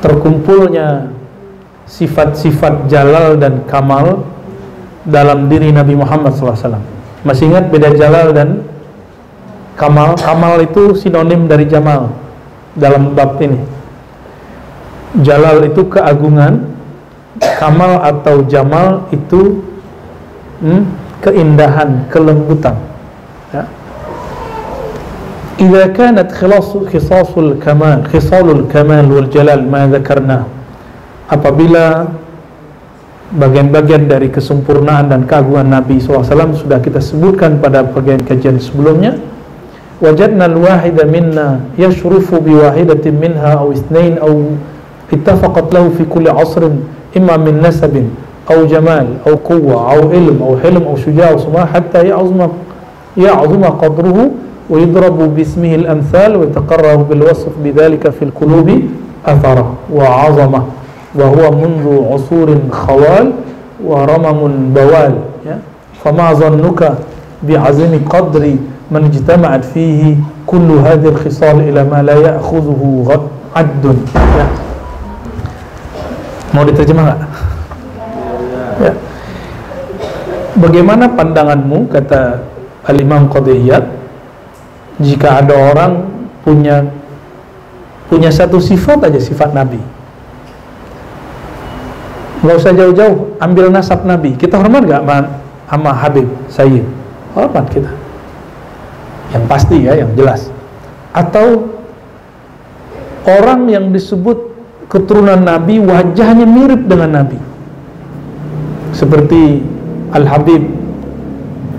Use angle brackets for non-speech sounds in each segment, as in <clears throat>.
terkumpulnya sifat-sifat jalal dan kamal dalam diri Nabi Muhammad SAW. Masih ingat beda jalal dan kamal? Kamal itu sinonim dari jamal dalam bab ini. Jalal itu keagungan, kamal atau jamal itu hmm, keindahan, kelembutan. إذا كانت خلاص خصاص الكمال خصال الكمال والجلال ما ذكرناه apabila bagian-bagian dari kesempurnaan dan keagungan Nabi SAW sudah kita sebutkan pada bagian kajian sebelumnya wajadna al-wahida minna yashrufu biwahidatin minha aw isnain aw ittafaqat lahu fi kulli asrin imma min nasabin aw jamal aw quwwa aw ilm aw hilm aw shuja' aw suma hatta ya'zuma ya'zuma qadruhu ويضرب باسمه الأمثال ويتقرر بالوصف بذلك في القلوب أثرا وعظمة. وهو منذ عصور خوال ورمم بوال. فما ظنك بعظيم قدر من اجتمعت فيه كل هذه الخصال إلى ما لا يأخذه عد؟ mau ترجمة Bagaimana pandanganmu kata Al-Imam Qadiyat jika ada orang punya punya satu sifat aja sifat Nabi. Nggak usah jauh-jauh ambil nasab Nabi. Kita hormat gak sama Habib Sayyid? Hormat kita. Yang pasti ya yang jelas. Atau orang yang disebut keturunan Nabi wajahnya mirip dengan Nabi. Seperti Al-Habib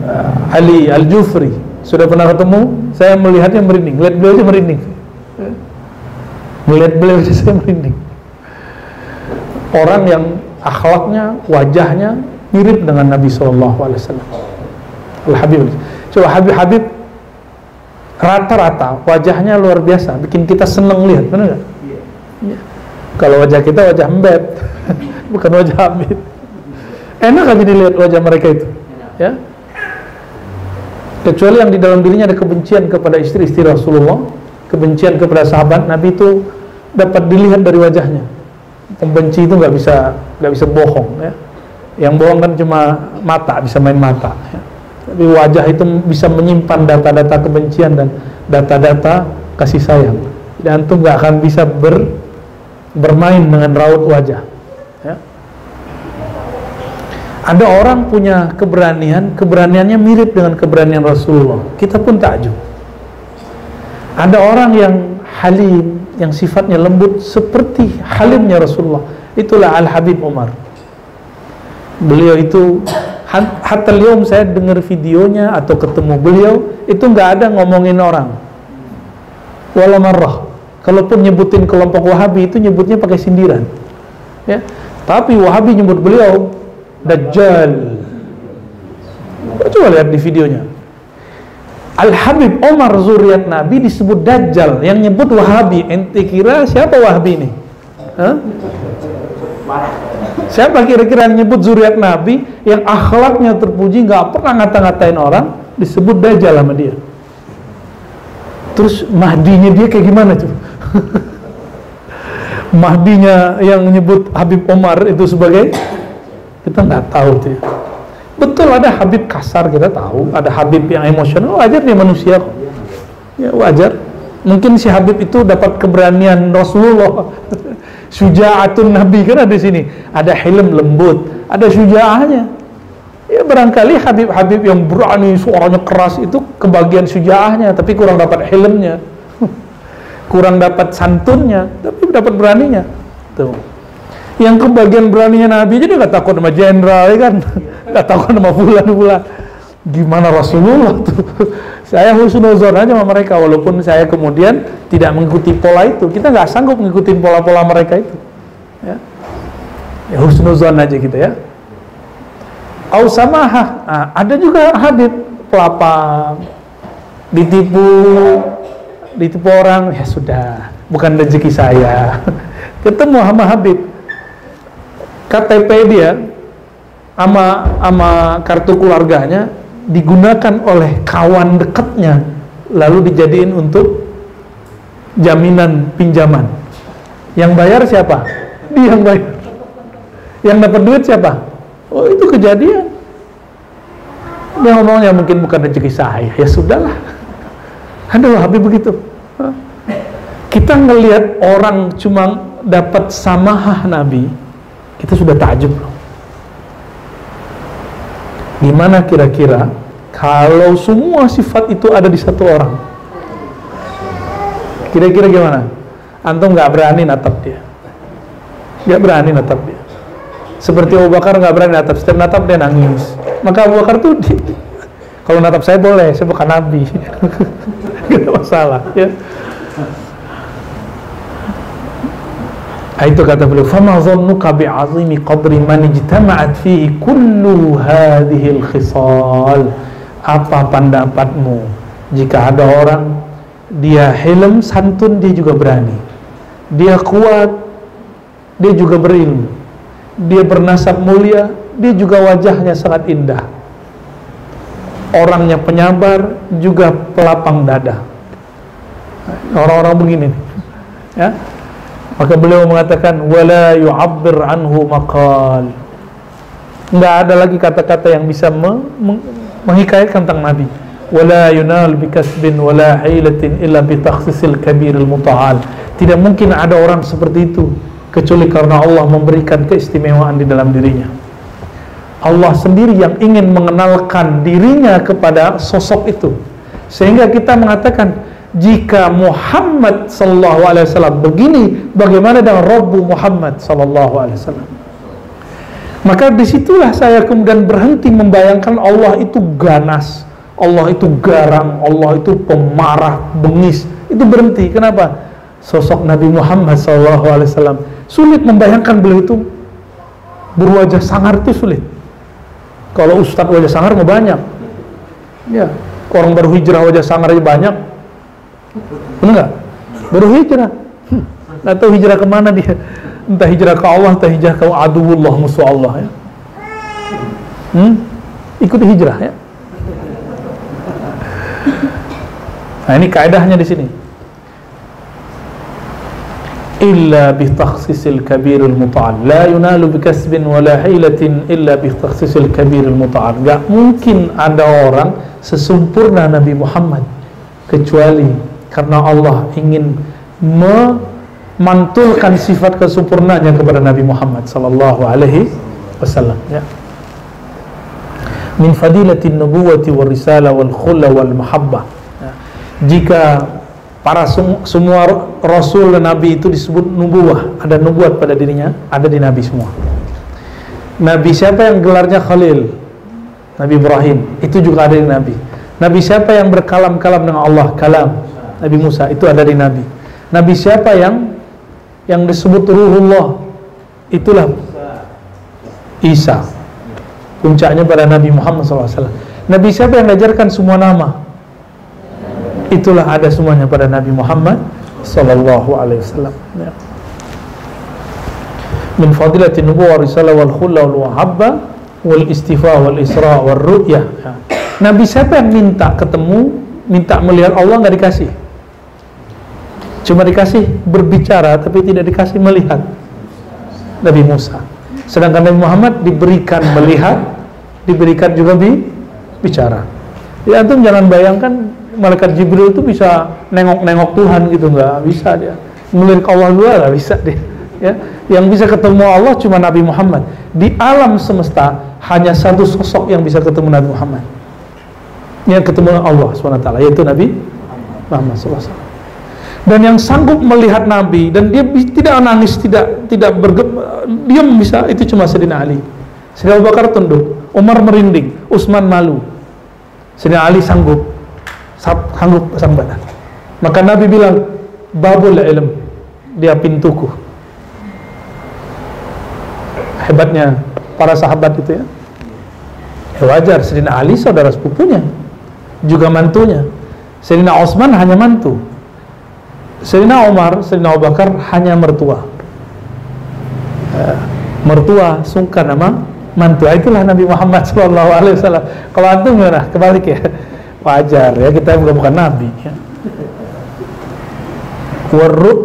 uh, Ali Al-Jufri. Sudah pernah ketemu saya melihatnya merinding lihat beliau aja merinding melihat beliau aja <laughs> saya merinding orang yang akhlaknya, wajahnya mirip dengan Nabi Shallallahu Alaihi Wasallam. Al Habib. Coba Habib Habib rata-rata wajahnya luar biasa, bikin kita seneng lihat, benar nggak? Ya. Kalau wajah kita wajah embet, <laughs> bukan wajah Habib. Enak aja dilihat wajah mereka itu, ya. Kecuali yang di dalam dirinya ada kebencian kepada istri-istri Rasulullah, kebencian kepada sahabat Nabi itu dapat dilihat dari wajahnya pembenci itu nggak bisa nggak bisa bohong ya yang bohong kan cuma mata bisa main mata ya. tapi wajah itu bisa menyimpan data-data kebencian dan data-data kasih sayang dan itu nggak akan bisa ber, bermain dengan raut wajah. Ada orang punya keberanian keberaniannya mirip dengan keberanian Rasulullah. Kita pun takjub. Ada orang yang halim yang sifatnya lembut seperti halimnya Rasulullah. Itulah Al-Habib Umar beliau itu hatta lium saya dengar videonya atau ketemu beliau itu nggak ada ngomongin orang. Wala marrah. Kalaupun nyebutin kelompok Wahabi itu nyebutnya pakai sindiran. Ya. Tapi Wahabi nyebut beliau Dajjal coba lihat di videonya Al-Habib Omar Zuriat Nabi disebut Dajjal yang nyebut Wahabi ente kira siapa Wahabi ini? Hah? Siapa kira-kira yang nyebut Zuriat Nabi yang akhlaknya terpuji nggak pernah ngata-ngatain orang disebut Dajjal sama dia terus Mahdinya dia kayak gimana tuh? <laughs> Mahdinya yang nyebut Habib Omar itu sebagai kita nggak tahu tuh. Betul ada Habib kasar kita tahu, ada Habib yang emosional, wajar dia manusia kok. Ya wajar. Mungkin si Habib itu dapat keberanian Rasulullah. <laughs> Suja'atun Nabi kan ada di sini. Ada hilm lembut, ada suja'ahnya. Ya barangkali Habib-Habib yang berani suaranya keras itu kebagian suja'ahnya, tapi kurang dapat hilmnya. <laughs> kurang dapat santunnya, tapi dapat beraninya. Tuh. Yang kebagian beraninya Nabi jadi nggak takut sama jenderal ya kan? Nggak tahu kan nama bulan bulan gimana Rasulullah tuh? Saya husnuzon aja sama mereka walaupun saya kemudian tidak mengikuti pola itu. Kita nggak sanggup mengikuti pola-pola mereka itu. Ya, ya husnuzon aja gitu ya. Au samaha nah, ada juga hadit pelapang ditipu ditipu orang. Ya sudah bukan rezeki saya. <laughs> Ketemu sama Habib KTP dia ama ama kartu keluarganya digunakan oleh kawan dekatnya lalu dijadiin untuk jaminan pinjaman Yang bayar siapa? <laughs> Dia yang bayar. Yang dapat duit siapa? Oh itu kejadian. Dia ngomongnya mungkin bukan rezeki saya. Ya sudahlah. <laughs> Aduh Habib begitu. Kita ngelihat orang cuma dapat samahah Nabi, kita sudah takjub Gimana kira-kira kalau semua sifat itu ada di satu orang? Kira-kira gimana? Antum nggak berani natap dia, nggak berani natap dia. Seperti Abu Bakar nggak berani natap, setiap natap dia nangis. Maka Abu Bakar tuh di, kalau natap saya boleh, saya bukan nabi, <laughs> nggak masalah. Ya. Itu kata beliau fama dhannuka bi'azimi qadri man ijtama'at fihi kullu hadhihi al-khisal apa pendapatmu? Jika ada orang dia helm santun dia juga berani. Dia kuat dia juga berilmu. Dia bernasab mulia dia juga wajahnya sangat indah. Orangnya penyabar juga pelapang dada. Orang-orang begini ya maka beliau mengatakan wala yu'abbir anhu maqal. Enggak ada lagi kata-kata yang bisa me menghikayatkan tentang Nabi. Wala yunal bikasbin wala hilatin illa bi takhsisil kabiril muta'al. Tidak mungkin ada orang seperti itu kecuali karena Allah memberikan keistimewaan di dalam dirinya. Allah sendiri yang ingin mengenalkan dirinya kepada sosok itu. Sehingga kita mengatakan jika Muhammad sallallahu alaihi wasallam begini bagaimana dengan Rabbu Muhammad sallallahu alaihi wasallam? Maka di situlah saya kemudian berhenti membayangkan Allah itu ganas Allah itu garang Allah itu pemarah bengis. Itu berhenti. Kenapa? Sosok Nabi Muhammad sallallahu alaihi wasallam. Sulit membayangkan beliau itu. Berwajah sangar itu sulit. Kalau ustadz wajah sangar mau banyak. Ya orang baru hijrah wajah sangar aja banyak Enggak. Baru hijrah. Hmm. Nggak tahu hijrah ke mana dia. Entah hijrah ke Allah, entah hijrah ke aduullah musuh Allah ya. Hmm? Ikuti hijrah ya. Nah ini kaidahnya di sini. Illa bi takhsisil kabirul muta'al. La yunalu bi kasbin wa la hilatin illa bi takhsisil kabirul muta'al. Gak mungkin ada orang sesempurna Nabi Muhammad kecuali karena Allah ingin memantulkan sifat kesempurnaannya kepada Nabi Muhammad sallallahu alaihi wasallam ya. Min fadilatin nubuwati wal risalah wal khulla wal mahabbah ya. jika para semua rasul dan nabi itu disebut nubuah ada nubuat pada dirinya ada di nabi semua. Nabi siapa yang gelarnya khalil? Nabi Ibrahim. Itu juga ada di nabi. Nabi siapa yang berkalam-kalam dengan Allah? Kalam Nabi Musa itu ada di Nabi. Nabi siapa yang yang disebut Ruhullah? Itulah Isa. Puncaknya pada Nabi Muhammad SAW. Nabi siapa yang mengajarkan semua nama? Itulah ada semuanya pada Nabi Muhammad Wasallam. Ya. Min fadilatin nubuwah risalah wal khulla wal wahabba wal istifa wal isra wal ru'yah. Ya. Nabi siapa yang minta ketemu, minta melihat Allah nggak dikasih? Cuma dikasih berbicara tapi tidak dikasih melihat. Nabi Musa. Sedangkan Nabi Muhammad diberikan melihat, diberikan juga bi bicara. Ya antum jangan bayangkan malaikat Jibril itu bisa nengok-nengok Tuhan gitu nggak bisa dia. Melihat Allah juga nggak bisa dia. Ya, yang bisa ketemu Allah cuma Nabi Muhammad. Di alam semesta hanya satu sosok yang bisa ketemu Nabi Muhammad. Yang ketemu Allah swt yaitu Nabi Muhammad SAW dan yang sanggup melihat Nabi dan dia tidak nangis tidak tidak bergem diam bisa itu cuma Sayyidina Ali. Sayyidina Abu Bakar tunduk Umar merinding Utsman malu. Sayyidina Ali sanggup sanggup pasang badan maka Nabi bilang babul ilm dia pintuku. Hebatnya para sahabat itu ya, ya wajar Sayyidina Ali saudara sepupunya juga mantunya. Sayyidina Utsman hanya mantu Sayyidina Umar, Sayyidina Abu Bakar hanya mertua. Uh, mertua sungkan nama mantu. Itulah Nabi Muhammad Shallallahu Alaihi Wasallam. Kalau antum gimana? Kebalik ya. Wajar ya kita bukan bukan Nabi. Ya.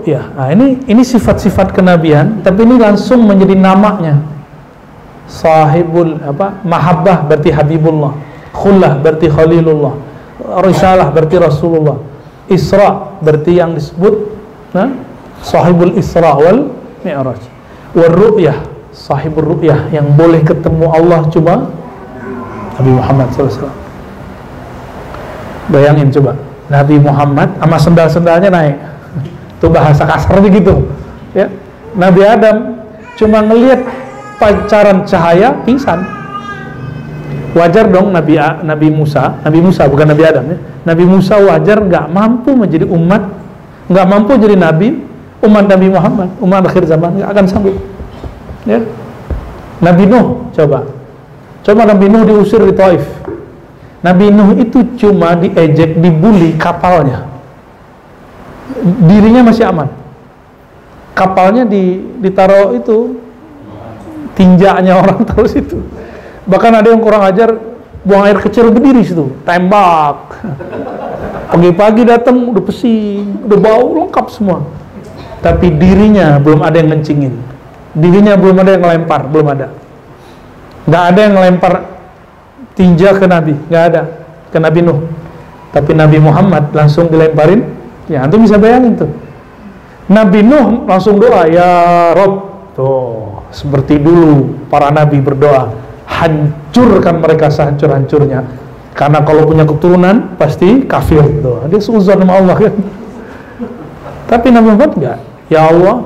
ya nah, ini ini sifat-sifat kenabian tapi ini langsung menjadi namanya sahibul apa mahabbah berarti habibullah khullah berarti khalilullah risalah berarti rasulullah isra berarti yang disebut nah, sahibul isra wal mi'raj. Wal ru'yah sahibul ru'yah yang boleh ketemu Allah cuma Nabi Muhammad SAW bayangin coba Nabi Muhammad sama sendal-sendalnya naik. Itu bahasa kasar begitu ya. Nabi Adam cuma ngelihat pancaran cahaya pingsan wajar dong Nabi Nabi Musa Nabi Musa bukan Nabi Adam ya. Nabi Musa wajar nggak mampu menjadi umat nggak mampu jadi Nabi umat Nabi Muhammad umat akhir zaman nggak akan sanggup. Ya. Nabi Nuh coba. Coba Nabi Nuh diusir di Taif. Nabi Nuh itu cuma diejek dibully kapalnya. Dirinya masih aman. Kapalnya di, ditaruh itu tinjaknya orang <laughs> terus itu bahkan ada yang kurang ajar buang air kecil berdiri situ. Tembak. Pagi-pagi datang udah pesing udah bau lengkap semua. Tapi dirinya belum ada yang ngencingin. Dirinya belum ada yang ngelempar belum ada. Nggak ada yang ngelempar tinja ke Nabi nggak ada. Ke Nabi Nuh. Tapi Nabi Muhammad langsung dilemparin. Ya, antum bisa bayangin tuh. Nabi Nuh langsung doa, ya Rob. Tuh, seperti dulu para nabi berdoa, hancurkan mereka sehancur-hancurnya. Karena kalau punya keturunan pasti kafir tuh. Dia seuzon sama Allah kan. Tapi Nabi Muhammad enggak. Ya Allah,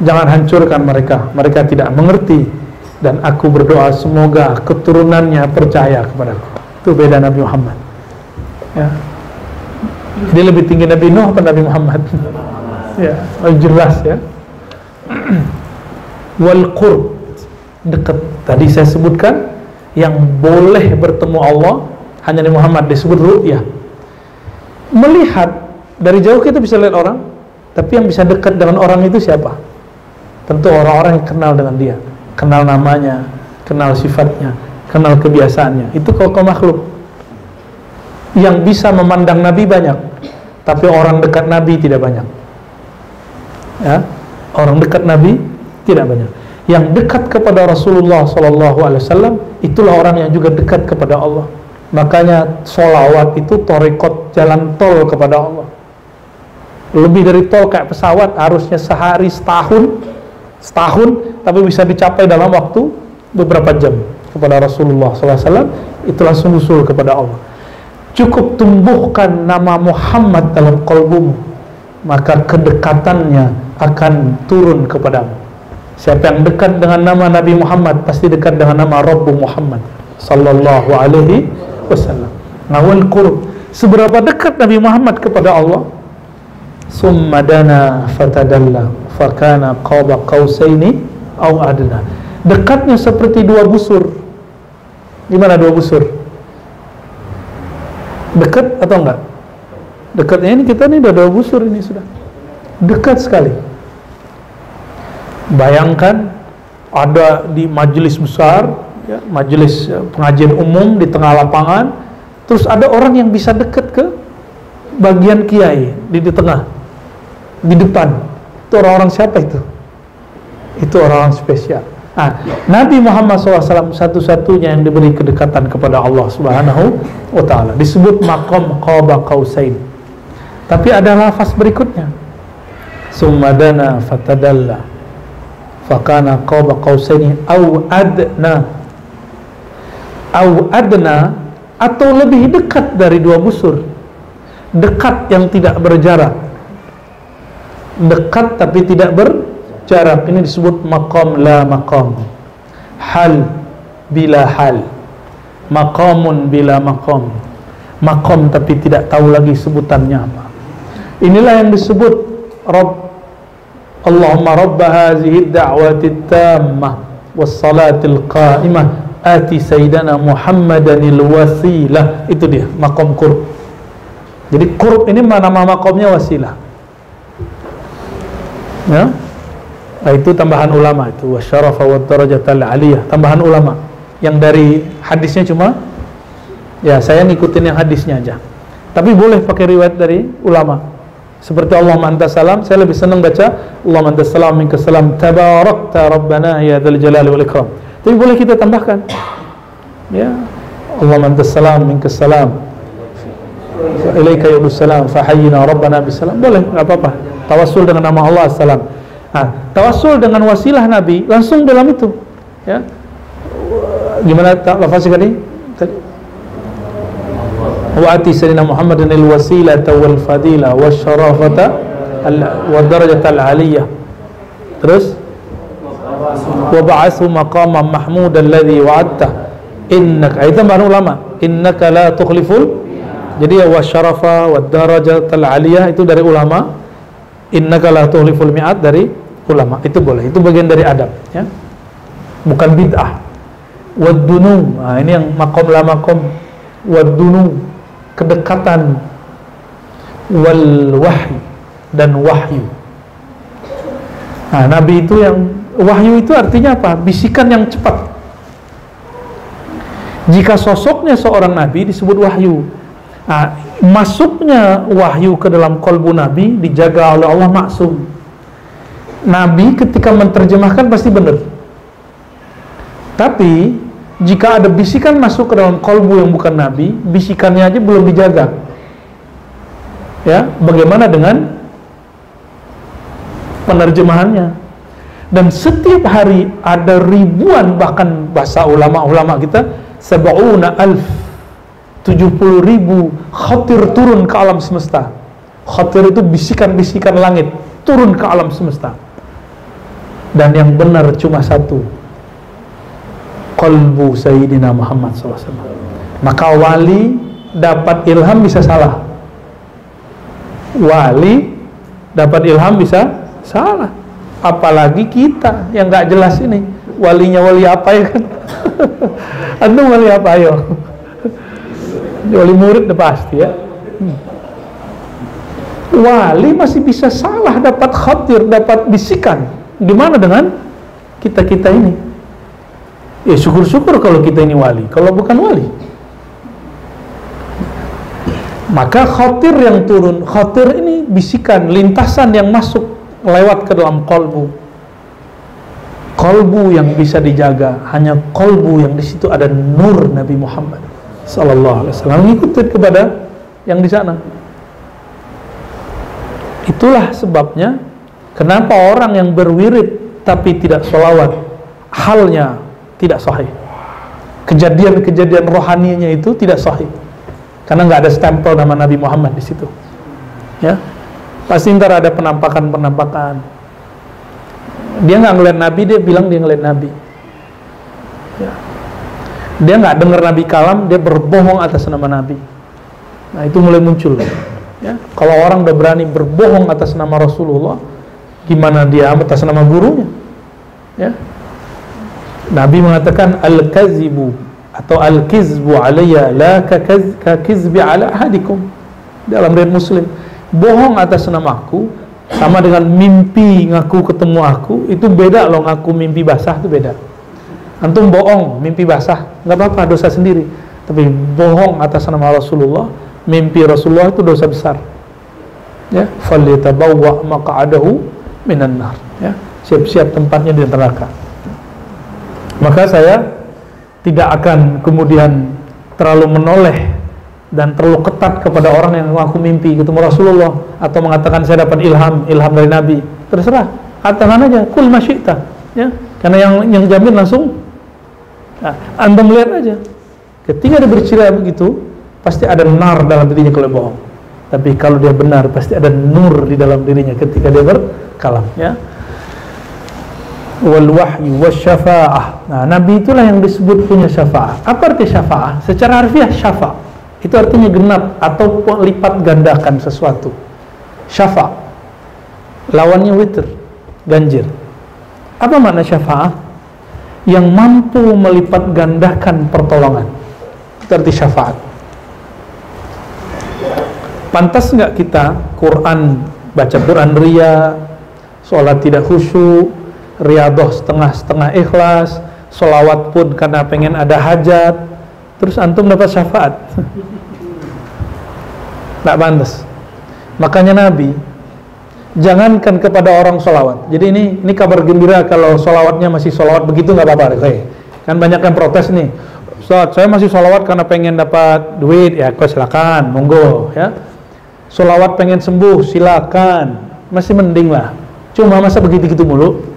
jangan hancurkan mereka. Mereka tidak mengerti dan aku berdoa semoga keturunannya percaya kepadaku. Itu beda Nabi Muhammad. Ya, dia lebih tinggi Nabi Nuh atau Nabi Muhammad? <laughs> ya, oh, jelas ya. <clears throat> Wal qurb dekat. Tadi saya sebutkan yang boleh bertemu Allah hanya Nabi Muhammad disebut ru'yah. Melihat dari jauh kita bisa lihat orang, tapi yang bisa dekat dengan orang itu siapa? Tentu orang-orang yang kenal dengan dia, kenal namanya, kenal sifatnya, kenal kebiasaannya. Itu kalau makhluk yang bisa memandang Nabi banyak tapi orang dekat Nabi tidak banyak ya orang dekat Nabi tidak banyak yang dekat kepada Rasulullah Sallallahu Alaihi Wasallam itulah orang yang juga dekat kepada Allah. Makanya solawat itu torekot jalan tol kepada Allah. Lebih dari tol kayak pesawat harusnya sehari setahun setahun tapi bisa dicapai dalam waktu beberapa jam kepada Rasulullah SAW itu langsung usul kepada Allah. Cukup tumbuhkan nama Muhammad dalam kolbumu maka kedekatannya akan turun kepadamu siapa yang dekat dengan nama Nabi Muhammad pasti dekat dengan nama Rabbu Muhammad sallallahu alaihi wasallam. Nawal qurb seberapa dekat Nabi Muhammad kepada Allah? Summa dana fatadalla fakana qaba qausaini au adna. Dekatnya seperti dua busur. Gimana dua busur? Dekat atau enggak? Dekatnya ini kita ini udah dua busur ini sudah. Dekat sekali bayangkan ada di majelis besar ya, majelis ya, pengajian umum di tengah lapangan terus ada orang yang bisa dekat ke bagian kiai di, di tengah di depan. Itu orang-orang siapa itu? Itu orang-orang spesial. Nah, Nabi Muhammad SAW satu-satunya yang diberi kedekatan kepada Allah Subhanahu wa taala. Disebut maqam qaba qausain. Tapi ada lafaz berikutnya. Sumadana fatadalla fakana qaba qausaini au adna. Au adna atau lebih dekat dari dua busur. Dekat yang tidak berjarak. Dekat tapi tidak ber jarak ini disebut maqam la maqam. Hal bila hal. Maqamun bila maqam. Maqam tapi tidak tahu lagi sebutannya apa. Inilah yang disebut Rabb Allahumma rabba hazihi da'wati tammah wassalatil qa'imah. Ati sayyidana Muhammadanil wasilah itu dia maqam qurb jadi qurb ini nama maqamnya wasilah ya? Nah, itu tambahan ulama itu. Wasyarafa wa darajatal aliyah, tambahan ulama. Yang dari hadisnya cuma ya saya ngikutin yang hadisnya aja. Tapi boleh pakai riwayat dari ulama. Seperti Allah anta salam saya lebih senang baca Allah anta salam minka salam tabarakta rabbana ya dzal jalali wal ikram. Tapi boleh kita tambahkan ya Allah anta salam minka salam ilaika yudus salam fahayyina rabbana bisalam boleh nggak apa-apa. Tawassul dengan nama Allah salam nah, tawassul dengan wasilah Nabi langsung dalam itu ya. Gimana lafaznya tadi wasilata wal fadila wasyarafata wa darajata al aliyah terus wa ba'athu maqaman mahmud alladhi wa'adta innaka itu baru ulama innaka la tukhliful jadi ya wasyarafa wa darajat al aliyah itu dari ulama. innaka la tukhliful mi'at dari ulama. Itu boleh. Itu bagian dari adab ya. Bukan bid'ah. wadunu nah, ini yang makom la makom wadunu kedekatan wal wahyu dan wahyu. Nah nabi itu yang wahyu itu artinya apa? Bisikan yang cepat. Jika sosoknya seorang nabi disebut wahyu nah, masuknya wahyu ke dalam kolbu nabi dijaga oleh Allah maksum. Nabi ketika menerjemahkan pasti benar. Tapi jika ada bisikan masuk ke dalam kolbu yang bukan nabi, bisikannya aja belum dijaga. Ya, bagaimana dengan penerjemahannya? Dan setiap hari ada ribuan bahkan bahasa ulama-ulama kita sab'una alf 70 ribu khatir turun ke alam semesta khatir itu bisikan-bisikan langit turun ke alam semesta dan yang benar cuma satu qalbu Sayyidina Muhammad SAW maka wali dapat ilham bisa salah. Wali dapat ilham bisa salah. Apalagi kita yang nggak jelas ini. Walinya wali apa ya kan? <laughs> Antum wali apa ayo? <laughs> Wali murid udah pasti ya. Hmm. wali masih bisa salah dapat khatir dapat bisikan. Gimana dengan kita-kita ini Ya syukur-syukur kalau kita ini wali. Kalau bukan wali. Maka khotir yang turun Khotir ini bisikan Lintasan yang masuk Lewat ke dalam kolbu. Kolbu yang bisa dijaga. Hanya kolbu yang di situ ada nur Nabi Muhammad Sallallahu alaihi wasallam. Ngikutin kepada yang di sana. Itulah sebabnya Kenapa orang yang berwirid Tapi tidak sholawat Halnya tidak sahih. Kejadian-kejadian rohaninya itu tidak sahih. Karena nggak ada stempel nama Nabi Muhammad di situ. Ya? Pasti ntar ada penampakan-penampakan. Dia nggak ngeliat Nabi dia bilang dia ngeliat Nabi. Ya. dia nggak dengar Nabi kalam dia berbohong atas nama Nabi. Nah itu mulai muncul. Ya? Kalau orang udah berani berbohong atas nama Rasulullah gimana dia atas nama gurunya? Ya Nabi mengatakan al-kazibu atau al-kizbu alayya la ka kizbi ala ahadikum. Dalam riwayat Muslim. Bohong atas namaku sama dengan mimpi ngaku ketemu aku itu beda loh ngaku mimpi basah itu beda. Antum bohong mimpi basah nggak apa-apa dosa sendiri. Tapi bohong atas nama Rasulullah mimpi Rasulullah itu dosa besar. Ya falyatabawwa maq'adahu minan nar. Ya siap-siap tempatnya di neraka maka saya tidak akan kemudian terlalu menoleh dan terlalu ketat kepada orang yang mengaku mimpi ketemu Rasulullah atau mengatakan saya dapat ilham ilham dari Nabi. Terserah katakan aja kul masyita ya. Karena yang yang jamin langsung nah, anda melihat aja. Ketika dia bercerita begitu pasti ada nar dalam dirinya kalau bohong. Tapi kalau dia benar pasti ada nur di dalam dirinya ketika dia berkalam ya wal wahyu syafa'ah. Nah, nabi itulah yang disebut punya syafaat. Apa arti syafaat? Secara harfiah syafa. Itu artinya genap atau lipat gandakan sesuatu. Syafa. Lawannya witr, ganjil. Apa makna syafaat? Yang mampu melipat gandakan pertolongan. Itu arti syafaat. Pantas nggak kita Quran baca Quran ria, sholat tidak khusyuk, riadoh setengah-setengah ikhlas solawat pun karena pengen ada hajat terus antum dapat syafaat. <laughs> Tak pantas. Makanya Nabi jangankan kepada orang solawat jadi ini ini kabar gembira kalau solawatnya masih solawat begitu nggak apa-apa. Okay. kan banyak yang protes nih. Ustaz, saya masih solawat karena pengen dapat duit. Ya kau silakan monggo ya. Solawat pengen sembuh silakan. Masih mending lah. Cuma masa begitu gitu mulu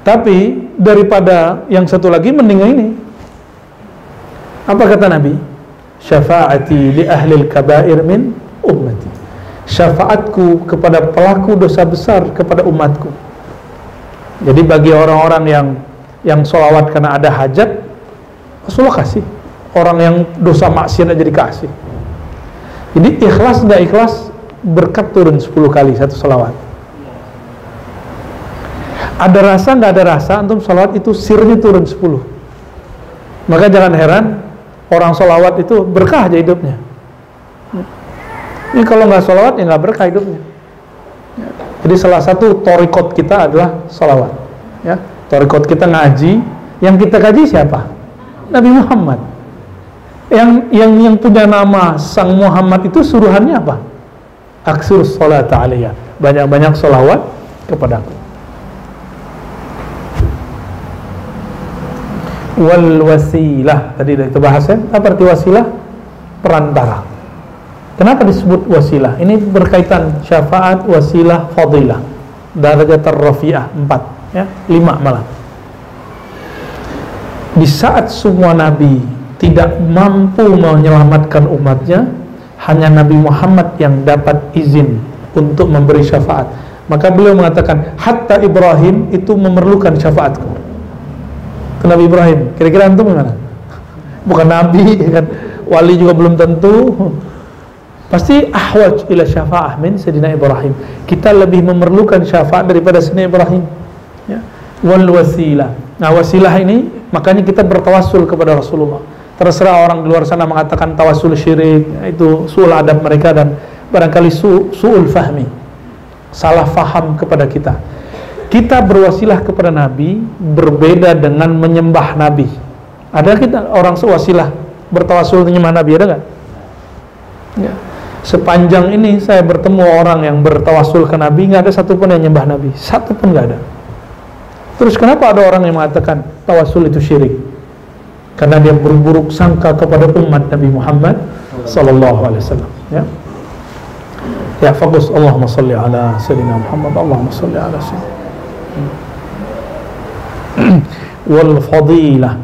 tapi daripada yang satu lagi mending ini. Apa kata Nabi? Syafaati li ahli kabair min ummati. Syafaatku kepada pelaku dosa besar kepada umatku. Jadi bagi orang-orang yang yang solawat karena ada hajat Rasulullah kasih. Orang yang dosa maksiat aja dikasih. Jadi ikhlas tidak ikhlas berkat turun 10 kali satu solawat ada rasa nggak ada rasa antum solawat itu sirnya turun 10 maka jangan heran orang solawat itu berkah aja hidupnya ini kalau nggak sholawat ya nggak berkah hidupnya. Jadi salah satu torikot kita adalah sholawat. Ya, torikot kita ngaji. Yang kita kaji siapa? Nabi Muhammad. Yang yang yang punya nama Sang Muhammad itu suruhannya apa? Aksur sholat alaiya. Banyak-banyak sholawat kepadaku. Wal wasilah. Tadi kita ya. Apa arti wasilah? Perantara Kenapa disebut wasilah? Ini berkaitan syafaat, wasilah, fadilah. Darajat rafi'ah, empat. Ya, lima malah. Di saat semua nabi tidak mampu menyelamatkan umatnya, hanya Nabi Muhammad yang dapat izin untuk memberi syafaat. Maka beliau mengatakan, hatta Ibrahim itu memerlukan syafaatku. Itu Nabi Ibrahim. Kira-kira antum gimana? Bukan nabi, kan? Wali juga belum tentu Pasti ahwaj ila syafa'ah min Sayyidina Ibrahim. Kita lebih memerlukan syafaat daripada Sayyidina Ibrahim. Ya. Wal wasilah. Nah, wasilah ini makanya kita bertawasul kepada Rasulullah. Terserah orang di luar sana mengatakan tawasul syirik, itu suul adab mereka dan barangkali su fahmi. Salah faham kepada kita. Kita berwasilah kepada Nabi berbeda dengan menyembah Nabi. Ada kita orang sewasilah bertawasul menyembah Nabi ada nggak? Ya. Sepanjang ini saya bertemu orang yang bertawasul ke Nabi nggak ada satupun yang nyembah Nabi. Satu pun nggak ada. Terus kenapa ada orang yang mengatakan tawasul itu syirik? Karena dia berburuk sangka kepada umat Nabi Muhammad sallallahu alaihi wasallam ya. Ya fokus. Allahumma salli ala sayyidina Muhammad Allahumma salli ala sayyidina <clears throat> wal fadilah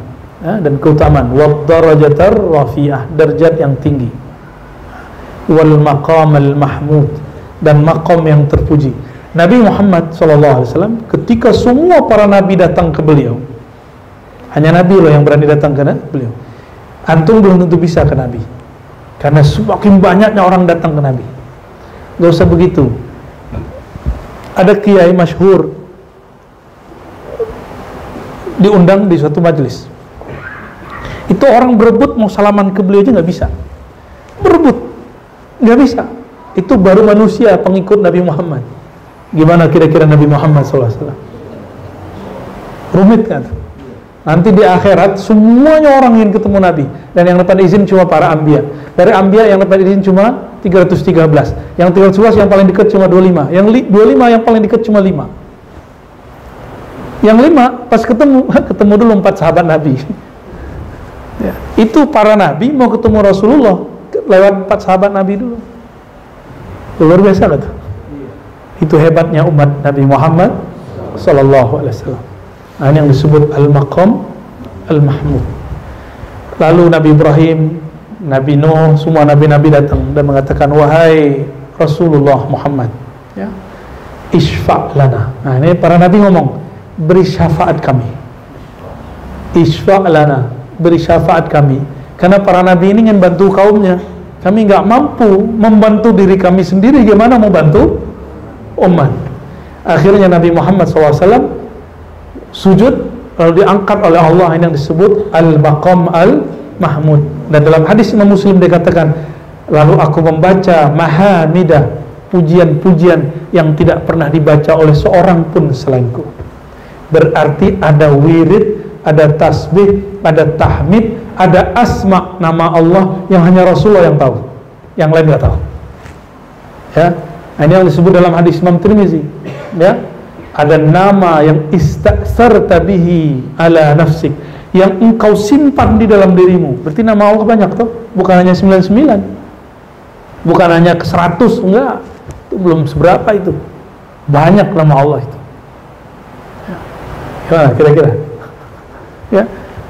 ya, dan keutamaan wad darajatar rafi'ah derajat yang tinggi wal maqam al mahmud dan maqam yang terpuji. Nabi Muhammad SAW ketika semua para nabi datang ke beliau, hanya Nabi loh yang berani datang ke beliau. Antum belum tentu bisa ke Nabi, karena semakin banyaknya orang datang ke Nabi. Gak usah begitu. Ada kiai masyhur diundang di suatu majelis. Itu orang berebut mau salaman ke beliau aja nggak bisa. Berebut Nggak bisa. Itu baru manusia pengikut Nabi Muhammad. Gimana kira-kira Nabi Muhammad SAW? Rumit kan? Nanti di akhirat semuanya orang ingin ketemu Nabi dan yang dapat izin cuma para ambia. Dari ambia yang dapat izin cuma 313. Yang 311 yang paling dekat cuma 25. Yang 25 yang paling dekat cuma 5. Yang 5 pas ketemu <laughs> ketemu dulu empat sahabat Nabi. Ya. Itu para nabi mau ketemu Rasulullah lewat empat sahabat Nabi dulu. Luar biasa kata itu hebatnya umat Nabi Muhammad Sallallahu Alaihi Wasallam. Nah, ini yang disebut al-maqam al-mahmud. Lalu Nabi Ibrahim Nabi Nuh semua Nabi-Nabi datang dan mengatakan wahai Rasulullah Muhammad ya isfa' lana. Nah ini para Nabi ngomong beri syafaat kami isfa' lana beri syafaat kami karena para nabi ini ingin bantu kaumnya. Kami nggak mampu membantu diri kami sendiri. Gimana mau bantu umat? Akhirnya Nabi Muhammad SAW sujud lalu diangkat oleh Allah yang disebut al-maqam al-mahmud. Dan dalam hadis Imam Muslim dikatakan, lalu aku membaca mahamidah pujian-pujian yang tidak pernah dibaca oleh seorang pun selainku. Berarti ada wirid, ada tasbih, ada tahmid, ada asma nama Allah yang hanya Rasulullah yang tahu yang lain nggak tahu ya Nah, ini yang disebut dalam hadis Imam Tirmizi. Ya, ada nama yang istasarta bihi ala nafsik yang engkau simpan di dalam dirimu. Berarti nama Allah banyak tuh, bukan hanya 99. Bukan hanya ke 100, enggak. Itu belum seberapa itu. Banyak nama Allah itu. Ya, kira-kira. Ya,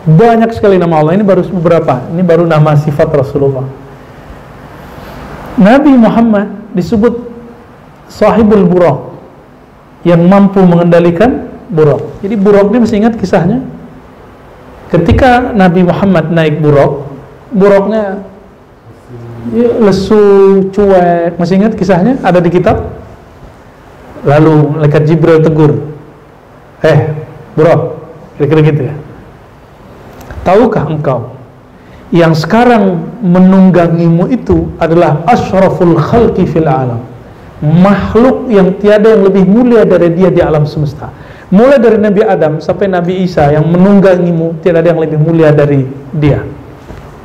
banyak sekali nama Allah. Ini baru beberapa. Ini baru nama sifat Rasulullah. Nabi Muhammad disebut sahibul buraq yang mampu mengendalikan buraq. Jadi buraq ini masih ingat kisahnya? Ketika Nabi Muhammad naik buraq, buraqnya ya, lesu, cuek. Masih ingat kisahnya? Ada di kitab? Lalu malaikat Jibril tegur. Eh, buraq. Kira-kira gitu ya. Tahukah engkau yang sekarang menunggangimu itu adalah asyraful khalqi fil alam. Makhluk yang tiada yang lebih mulia dari dia di alam semesta. Mulai dari Nabi Adam sampai Nabi Isa yang menunggangimu tiada ada yang lebih mulia dari dia.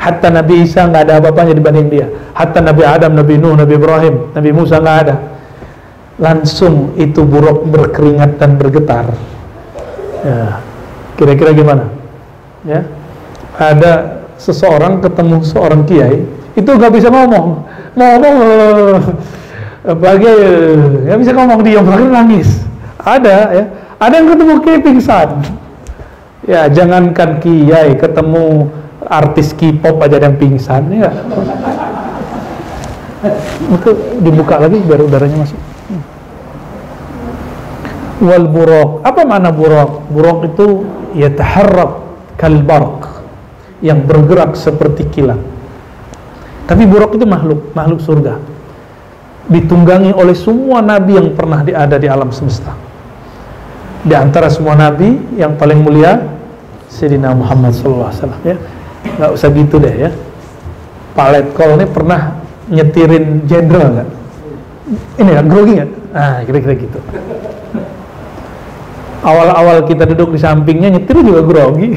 Hatta Nabi Isa nggak ada apa-apanya dibanding dia. Hatta Nabi Adam, Nabi Nuh, Nabi Ibrahim Nabi Musa nggak ada. Langsung itu buruk berkeringat dan bergetar ya. Kira-kira gimana? Ya. Ada seseorang ketemu seorang kiai itu nggak bisa ngomong. Ngomong bagi ya bisa ngomong diam lagi nangis. Ada ya. Ada yang ketemu kiai pingsan. Ya jangankan kiai ketemu artis K-pop aja yang pingsan ya. Itu dibuka lagi biar udaranya masuk wal buraq apa mana buraq buraq itu ya taharrak kal yang bergerak seperti kilat tapi buraq itu makhluk makhluk surga ditunggangi oleh semua nabi yang pernah ada di alam semesta. Di antara semua nabi yang paling mulia Sayyidina Muhammad SAW ya. Nggak usah gitu deh ya. Pak Letkol ini pernah nyetirin jenderal nggak? Ini ya, grogi nggak? Ah, kira-kira gitu. Awal-awal kita duduk di sampingnya nyetir juga grogi.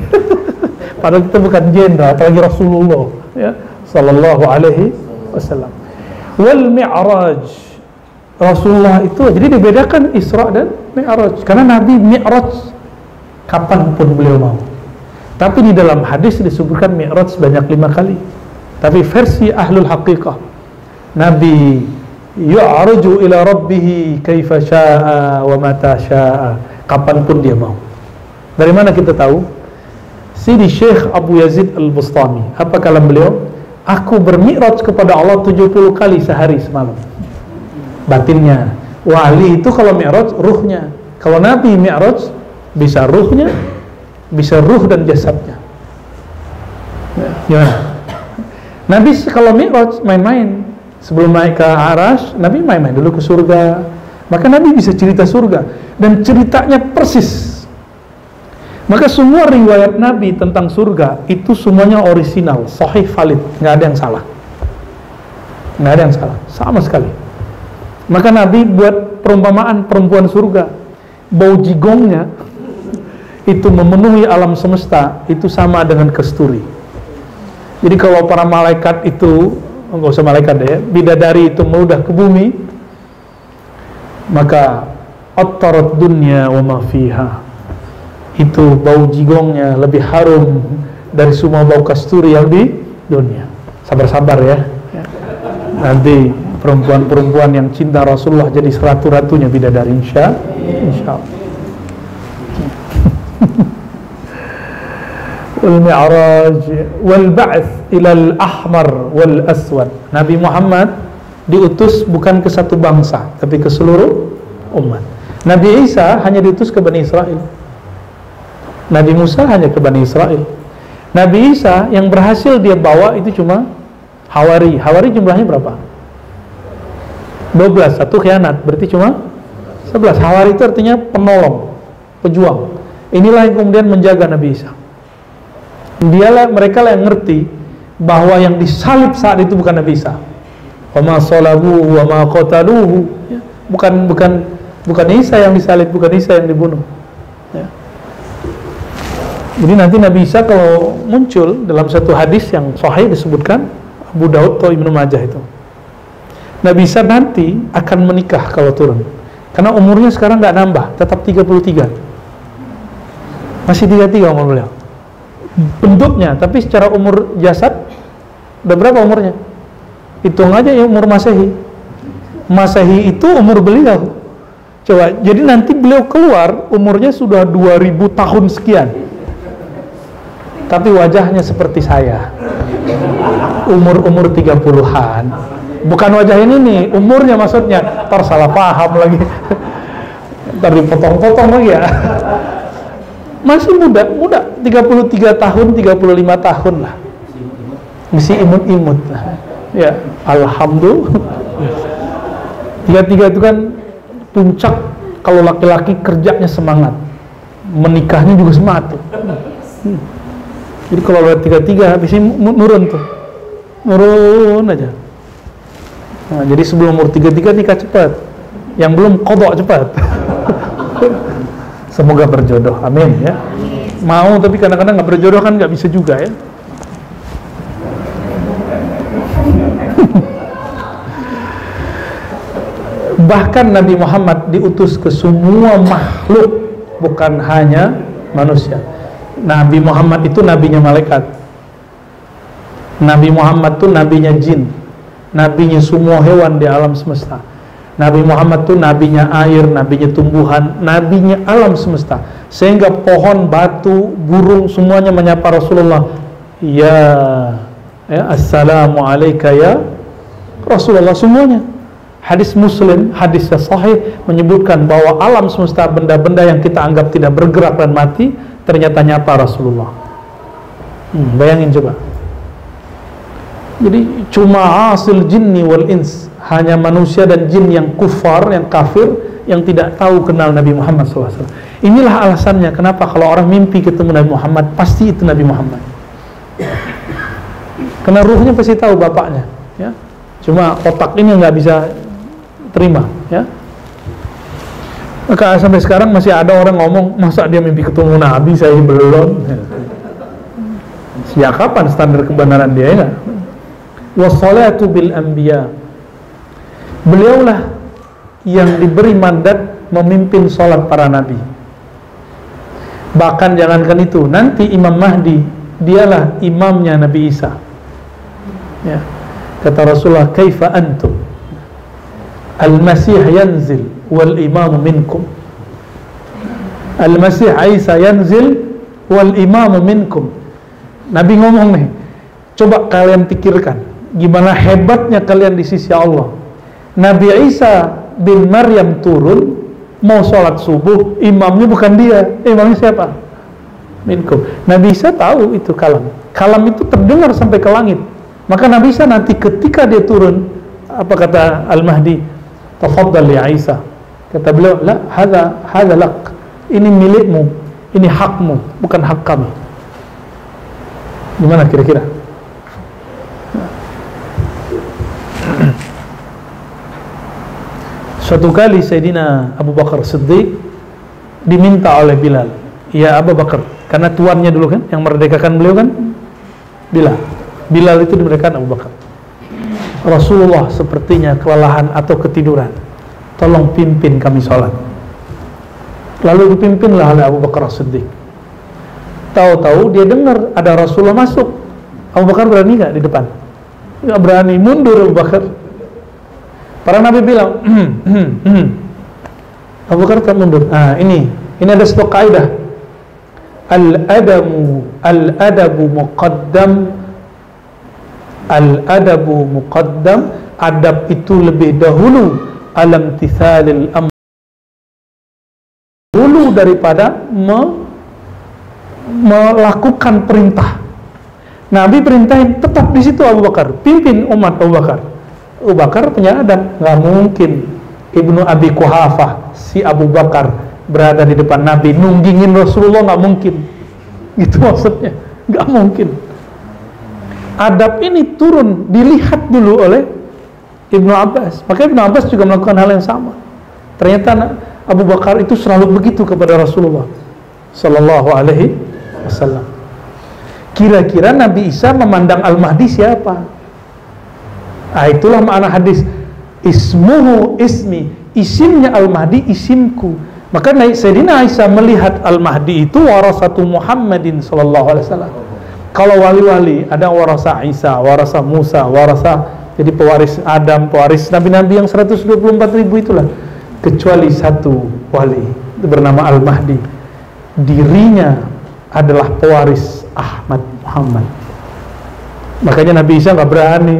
<laughs> Padahal kita bukan jenderal, apalagi Rasulullah ya, Sallallahu Alaihi Wasallam. Wal mi'raj. Rasulullah itu jadi dibedakan Isra dan Mi'raj. Karena Nabi Mi'raj kapan pun beliau mau. Tapi di dalam hadis disebutkan Mi'raj sebanyak lima kali. Tapi versi ahlul haqiqah Nabi yu'aruju ila rabbihi kaifa sya'a wa mata sya'a kapan pun dia mau. Dari mana kita tahu? Sidi Syekh Abu Yazid Al-Bustami. Apa kalam beliau? Aku bermi'raj kepada Allah 70 kali sehari semalam. Batinnya. Wali itu kalau mi'raj ruhnya. Kalau nabi mi'raj bisa ruhnya bisa ruh dan jasadnya. Gimana nabi kalau mi'raj main-main. Sebelum naik ke aras nabi main-main dulu ke surga maka nabi bisa cerita surga dan ceritanya persis maka semua riwayat Nabi tentang surga itu semuanya orisinal, sahih valid, nggak ada yang salah. Nggak ada yang salah, sama sekali. Maka Nabi buat perumpamaan perempuan surga, bau jigongnya <laughs> itu memenuhi alam semesta, itu sama dengan kesturi. Jadi kalau para malaikat itu, nggak usah malaikat deh, ya, bidadari itu meludah ke bumi, maka attarat dunya wa ma fiha itu bau jigongnya lebih harum dari semua bau kasturi yang di dunia. Sabar-sabar ya. Nanti perempuan-perempuan yang cinta Rasulullah jadi seratu-ratunya bidadari insya insya Allah. <laughs> wal mi'raj wal ba'th ila al ahmar wal aswad. Nabi Muhammad diutus bukan ke satu bangsa tapi ke seluruh umat. Nabi Isa hanya diutus ke Bani Israel. Nabi Musa hanya ke Bani Israel. Nabi Isa yang berhasil dia bawa itu cuma Hawari. Hawari jumlahnya berapa? 12. Satu khianat. Berarti cuma 11. Hawari itu artinya penolong, pejuang. Inilah yang kemudian menjaga Nabi Isa. Dialah mereka lah yang ngerti bahwa yang disalib saat itu bukan Nabi Isa. Wa ma salabuhu wa ma qataluhu. Ya, bukan bukan bukan Isa yang disalib, bukan Isa yang dibunuh. Ya. Jadi nanti Nabi Isa kalau muncul dalam satu hadis yang sahih disebutkan Abu Daud atau Ibnu Majah itu. Nabi Isa nanti akan menikah kalau turun karena umurnya sekarang nggak nambah tetap 33 masih 33 umur beliau bentuknya tapi secara umur jasad udah berapa umurnya hitung aja ya umur masehi. Masehi itu umur beliau. Coba jadi nanti beliau keluar umurnya sudah 2000 tahun sekian. Tapi wajahnya seperti saya. Umur-umur 30-an bukan wajah ini nih umurnya maksudnya. Ntar salah paham lagi. Ntar dipotong-potong lagi ya. Masih muda, muda. 33 tahun, 35 tahun lah. Masih imut-imut ya, Alhamdulillah tiga-tiga itu kan puncak kalau laki-laki kerjanya semangat menikahnya juga semangat tuh hmm. jadi kalau lihat tiga-tiga habis ini nurun tuh nurun aja nah, jadi sebelum umur tiga-tiga nikah cepat yang belum kodok cepat <laughs> Semoga berjodoh. Amin ya. Mau tapi kadang-kadang nggak berjodoh kan nggak bisa juga ya. Bahkan Nabi Muhammad diutus ke semua makhluk bukan hanya manusia. Nabi Muhammad itu nabinya malaikat. Nabi Muhammad itu nabinya jin. Nabinya semua hewan di alam semesta Nabi Muhammad itu nabinya air, nabinya tumbuhan, nabinya alam semesta. Sehingga pohon, batu, burung semuanya menyapa Rasulullah. Ya, ya assalamu alayka ya Rasulullah semuanya. Hadis Muslim, hadis yang sahih menyebutkan bahwa alam semesta benda-benda yang kita anggap tidak bergerak dan mati ternyata nyapa Rasulullah. Hmm, bayangin coba. Jadi cuma hasil jinni wal ins hanya manusia dan jin yang kufar, yang kafir, yang tidak tahu kenal Nabi Muhammad SAW. Inilah alasannya kenapa kalau orang mimpi ketemu Nabi Muhammad, pasti itu Nabi Muhammad. Karena ruhnya pasti tahu bapaknya. Ya. Cuma otak ini nggak bisa terima. Ya. Maka sampai sekarang masih ada orang ngomong, masa dia mimpi ketemu Nabi, saya belum. Sejak kapan standar kebenaran dia ya? Wassalatu bil anbiya Beliaulah yang diberi mandat memimpin sholat para nabi. Bahkan jangankan itu, nanti Imam Mahdi dialah imamnya Nabi Isa. Ya. Kata Rasulullah, "Kaifa antum?" Al-Masih yanzil wal imam minkum. Al-Masih Isa yanzil wal imam minkum. Nabi ngomong nih, coba kalian pikirkan gimana hebatnya kalian di sisi Allah. Nabi Isa bin Maryam turun mau sholat subuh imamnya bukan dia imamnya siapa? Minkum. Nabi Isa tahu itu kalam. Kalam itu terdengar sampai ke langit. Maka Nabi Isa nanti ketika dia turun apa kata Al-Mahdi tafaddal ya Isa. Kata beliau la hadha hadha lak. Ini milikmu. Ini hakmu bukan hak kami. Gimana kira-kira? <clears throat> Suatu kali Sayyidina Abu Bakar Siddiq diminta oleh Bilal, "Ya Abu Bakar, karena tuannya dulu kan yang merdekakan beliau kan? Bilal. Bilal itu dimerdekakan Abu Bakar. Rasulullah sepertinya kelelahan atau ketiduran. Tolong pimpin kami sholat. Lalu dipimpinlah oleh Abu Bakar Siddiq. Tahu-tahu dia dengar ada Rasulullah masuk. Abu Bakar berani nggak di depan? Nggak berani, mundur Abu Bakar Para nabi bilang, hmm, hmm, hmm. Abu Bakar tak mundur. Ah, ini, ini ada satu kaidah. Al-adamu al-adabu muqaddam al-adabu muqaddam adab itu lebih dahulu. Alam tithalil am dulu daripada me, melakukan perintah. Nabi perintahin tetap di situ Abu Bakar. Pimpin umat Abu Bakar. Abu Bakar punya adab. Nggak mungkin Ibnu Abi Kuhafah si Abu Bakar berada di depan Nabi nunggingin Rasulullah nggak mungkin. Itu maksudnya. Nggak mungkin adab ini turun dilihat dulu oleh Ibnu Abbas. Maka Ibnu Abbas juga melakukan hal yang sama. Ternyata Abu Bakar itu selalu begitu kepada Rasulullah Sallallahu Alaihi Wasallam. Kira-kira Nabi Isa memandang Al-Mahdi siapa? Nah, itulah makna hadis. Ismuhu ismi. Isimnya Al-Mahdi isimku. Maka Sayyidina Aisyah melihat Al-Mahdi itu warasatu Muhammadin sallallahu alaihi wasallam kalau wali-wali ada warasa Isa, warasa Musa, warasa jadi pewaris Adam, pewaris nabi-nabi yang 124 ribu itulah. Kecuali satu wali bernama Al-Mahdi. Dirinya adalah pewaris Ahmad Muhammad. Makanya Nabi Isa nggak berani.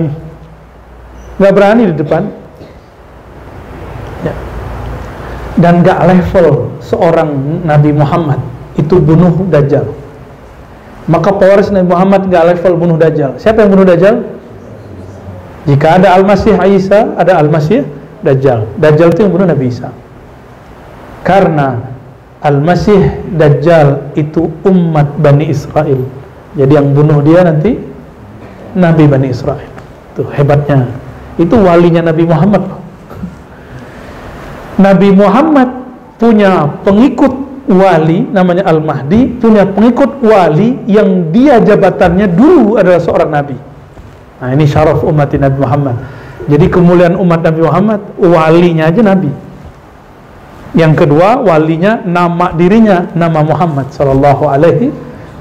Nggak berani di depan. Ya. dan nggak level seorang Nabi Muhammad. Itu bunuh Dajjal maka pewaris Nabi Muhammad nggak level bunuh Dajjal. Siapa yang bunuh Dajjal? Jika ada Al-Masih Isa ada Al-Masih Dajjal. Dajjal itu yang bunuh Nabi Isa. Karena Al-Masih Dajjal itu umat Bani Israel. Jadi yang bunuh dia nanti Nabi Bani Israel. Itu hebatnya. Itu walinya Nabi Muhammad. <laughs> Nabi Muhammad punya pengikut wali namanya Al-Mahdi punya pengikut wali yang dia jabatannya dulu adalah seorang nabi. Nah, ini syaraf umat Nabi Muhammad. Jadi kemuliaan umat Nabi Muhammad walinya aja nabi. Yang kedua walinya nama dirinya nama Muhammad sallallahu alaihi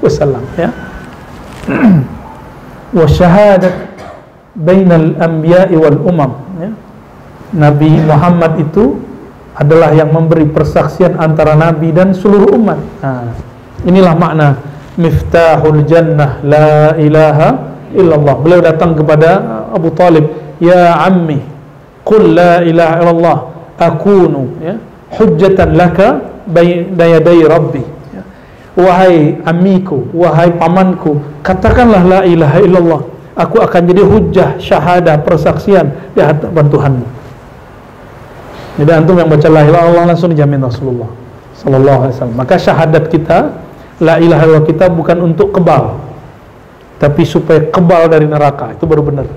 wasallam ya. <clears throat> Wa syahadat bainal anbiya'i wal umam ya. Nabi Muhammad itu adalah yang memberi persaksian antara nabi dan seluruh umat. Nah, inilah makna miftahul jannah la ilaha illallah. Beliau datang kepada Abu Talib, "Ya ammi, qul la ilaha illallah akunu ya hujjatan laka yaday rabbi." Ya. Wahai amiku, wahai pamanku, katakanlah la ilaha illallah. Aku akan jadi hujjah, syahadah, persaksian di hadapan Tuhanmu. Jadi antum yang baca la ilaha illallah langsung dijamin Rasulullah sallallahu alaihi wasallam. Maka syahadat kita la ilaha illallah kita bukan untuk kebal. Tapi supaya kebal dari neraka itu baru benar.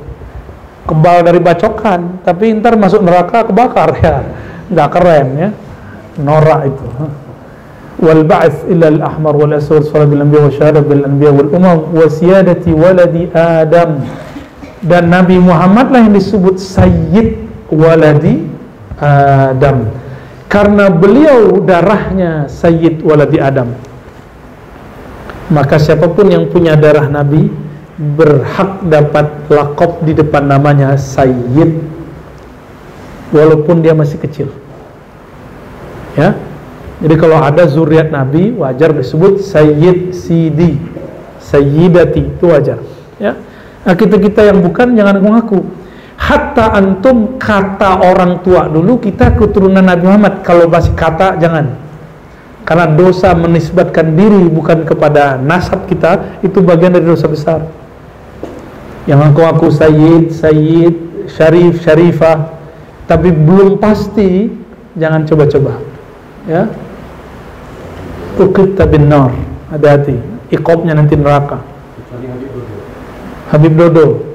Kebal dari bacokan, tapi ntar masuk neraka kebakar <laughs> ya. Enggak keren ya. Norak itu. Wal ba'ts ila al-ahmar wal aswad salat bil anbiya wa syahadat bil anbiya wal umam wa siyadati waladi Adam. Dan Nabi Muhammad lah yang disebut sayyid waladi Adam. Karena beliau darahnya Sayyid waladi Adam. Maka siapa pun yang punya darah Nabi berhak dapat lakop di depan namanya Sayyid. Walaupun dia masih kecil. Ya? Jadi kalau ada zuriat Nabi wajar disebut Sayyid Sidi. Sayyidati itu wajar. Ya? Nah, kita kita yang bukan jangan ngaku hatta antum kata orang tua. Dulu kita keturunan Nabi Muhammad. Kalau masih kata jangan. Karena dosa menisbatkan diri bukan kepada nasab kita itu bagian dari dosa besar. Yang aku aku sayyid sayyid syarif syarifah. Tapi belum pasti jangan coba-coba. Ya? Ukita bin nar. Hati-hati. Ikobnya nanti neraka. Habib Dodo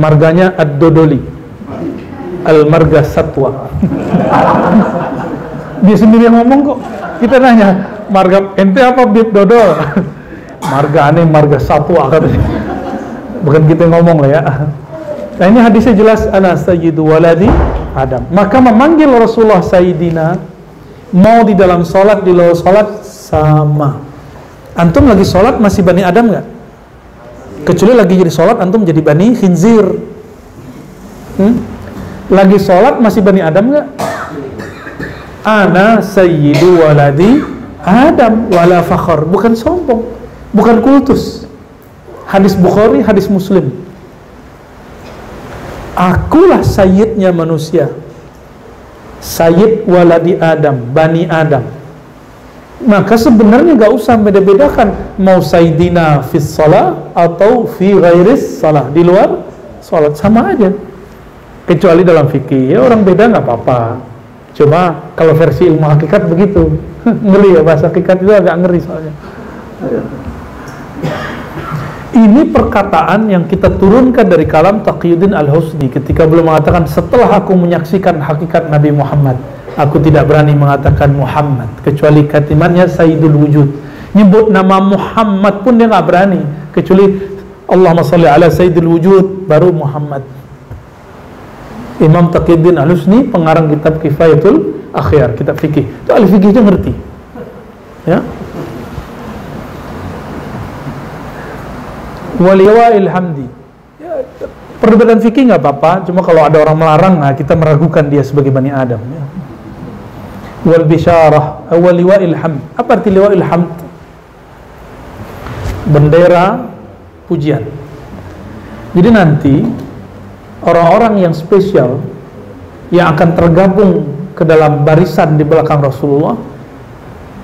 marganya Ad-Dodoli. Al-Marga Satwa. Dia sendiri yang ngomong kok. Kita nanya marga ente apa Bib Dodol? Marga aneh marga Satwa katanya. Bukan kita yang ngomong lah ya. Nah ini hadisnya jelas ana sayyidu waladi Adam. Maka memanggil Rasulullah Sayyidina mau di dalam sholat di luar sholat sama. Antum lagi sholat masih Bani Adam nggak kecuali lagi jadi sholat antum jadi bani khinzir. Hmm? lagi sholat masih bani Adam nggak? Ana sayyidu waladi Adam wala fakhar. Bukan sombong bukan kultus. Hadis Bukhari hadis Muslim. Akulah sayyidnya manusia. Sayyid waladi Adam bani Adam maka sebenarnya nggak usah beda-bedakan mau sayyidina fis salah atau fi ghairis salah. Di luar salat sama aja. Kecuali dalam fikih ya orang beda nggak apa-apa. Cuma kalau versi ilmu hakikat begitu. <laughs> Ngeri ya bahasa hakikat itu agak ngeri soalnya. Ini perkataan yang kita turunkan dari kalam Taqiyuddin Al-Husni ketika belum mengatakan setelah aku menyaksikan hakikat Nabi Muhammad Aku tidak berani mengatakan Muhammad kecuali katimannya Sayyidul Wujud. Nyebut nama Muhammad pun dia nggak berani kecuali Allahumma salli ala Sayyidul Wujud baru Muhammad. Imam Taqiyuddin Al-Husni pengarang kitab Kifayatul Akhyar, kitab fikih. Itu ahli fikihnya ngerti. Ya. Waliwa'il hamdi. Ya, perdebatan fikih nggak apa-apa, cuma kalau ada orang melarang, nah kita meragukan dia sebagai Bani Adam. Ya. Wal bisyarah, hamd. Apa arti? Bendera pujian. Jadi nanti orang-orang yang spesial yang akan tergabung ke dalam barisan di belakang Rasulullah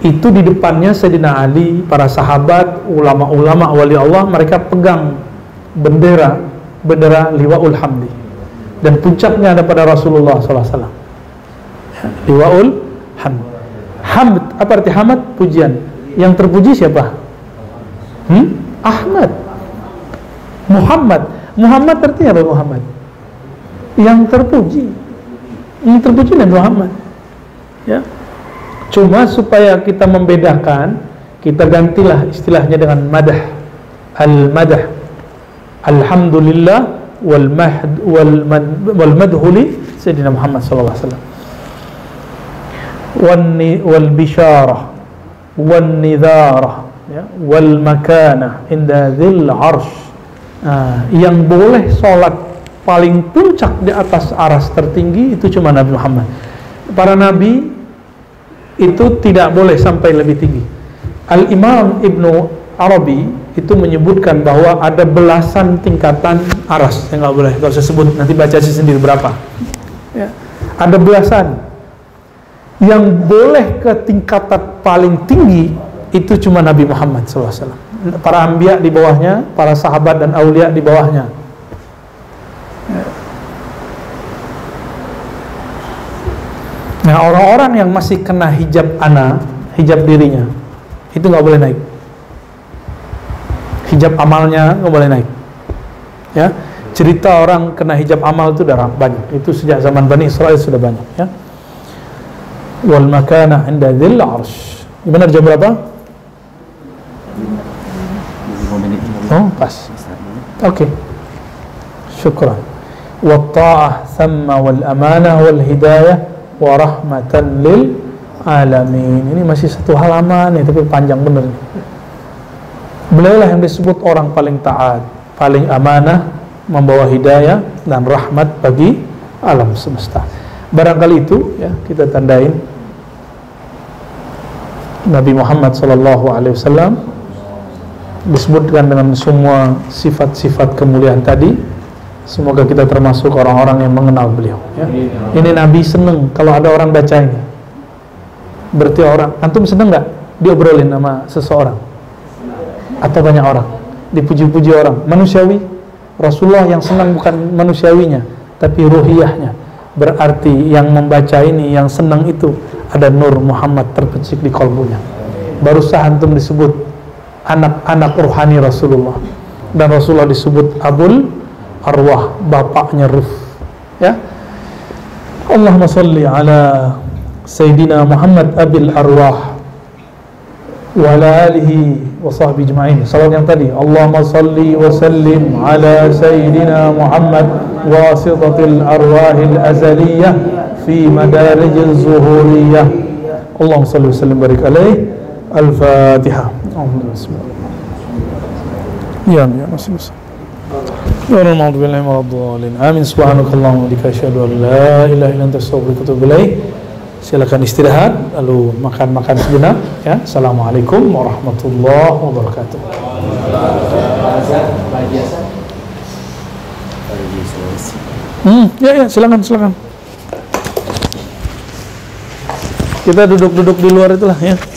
itu di depannya Sayyidina Ali, para sahabat, ulama-ulama wali Allah mereka pegang bendera bendera liwaul hamdi dan puncaknya ada pada Rasulullah SAW liwaul hamd hamd apa arti hamd pujian. Yang terpuji siapa? Hmm? Ahmad. Muhammad. Muhammad artinya apa Muhammad? Yang terpuji. Yang terpuji Nabi Muhammad. Ya. Cuma supaya kita membedakan kita gantilah istilahnya dengan madah. Al madah alhamdulillah wal mahd wal mad wal madhuli sayyidina Muhammad sallallahu alaihi wasallam wal bisyarah wan nidharah ya wal makanah inda dzil arsh nah, yang boleh sholat paling puncak di atas aras tertinggi itu cuma Nabi Muhammad. Para nabi itu tidak boleh sampai lebih tinggi. Al Imam Ibnu Arabi itu menyebutkan bahwa ada belasan tingkatan aras yang nggak boleh kalau saya sebut nanti baca sendiri berapa. Ya. Ada belasan yang boleh ke tingkatan paling tinggi itu cuma Nabi Muhammad SAW. Para ambia di bawahnya, para sahabat dan aulia di bawahnya Nah orang-orang yang masih kena hijab ana, hijab dirinya, itu nggak boleh naik. Hijab amalnya nggak boleh naik. Ya, cerita orang kena hijab amal itu udah banyak. Itu sejak zaman Bani Israel sudah banyak. Ya. Wal makana inda dzil arsh. Gimana jam berapa? Oh, pas. Oke. Okay. Syukran. Wal hidayah wa rahmatan lil alamin. Ini masih satu halaman nih, tapi panjang bener nih. Beliau lah yang disebut orang paling taat, paling amanah, membawa hidayah dan rahmat bagi alam semesta. Barangkali itu ya kita tandain Nabi Muhammad wasallam disebutkan dengan semua sifat-sifat kemuliaan tadi Semoga kita termasuk orang-orang yang mengenal beliau. Ya. Ini Nabi seneng kalau ada orang baca ini. Berarti orang, antum seneng nggak diobrolin sama seseorang atau banyak orang, dipuji-puji orang, manusiawi. Rasulullah yang senang bukan manusiawinya, tapi ruhiyahnya. Berarti yang membaca ini, yang senang itu ada nur Muhammad terpecik di kolbunya. Baru sah antum disebut anak-anak ruhani Rasulullah. Dan Rasulullah disebut Abul arwah bapaknya Ruh ya. Allahumma salli ala Sayyidina Muhammad abil arwah wa ala alihi wa sahbihi jema'in salat yang tadi. Allahumma salli wa sallim ala Sayyidina Muhammad wasitatil arwahil azaliyah fi madarijil zuhuriyah Allahumma salli wa sallim barik alaih Al-Fatihah Alhamdulillah Ya, ya, masih bisa. ولا المغضوب عليهم ولا الضالين آمين سبحانك اللهم وبحمدك أشهد أن لا إله إلا أنت أستغفرك وأتوب إليك silakan istirahat lalu makan-makan sejenak ya assalamualaikum warahmatullahi wabarakatuh hmm ya ya silakan silakan Kita duduk-duduk di luar itulah ya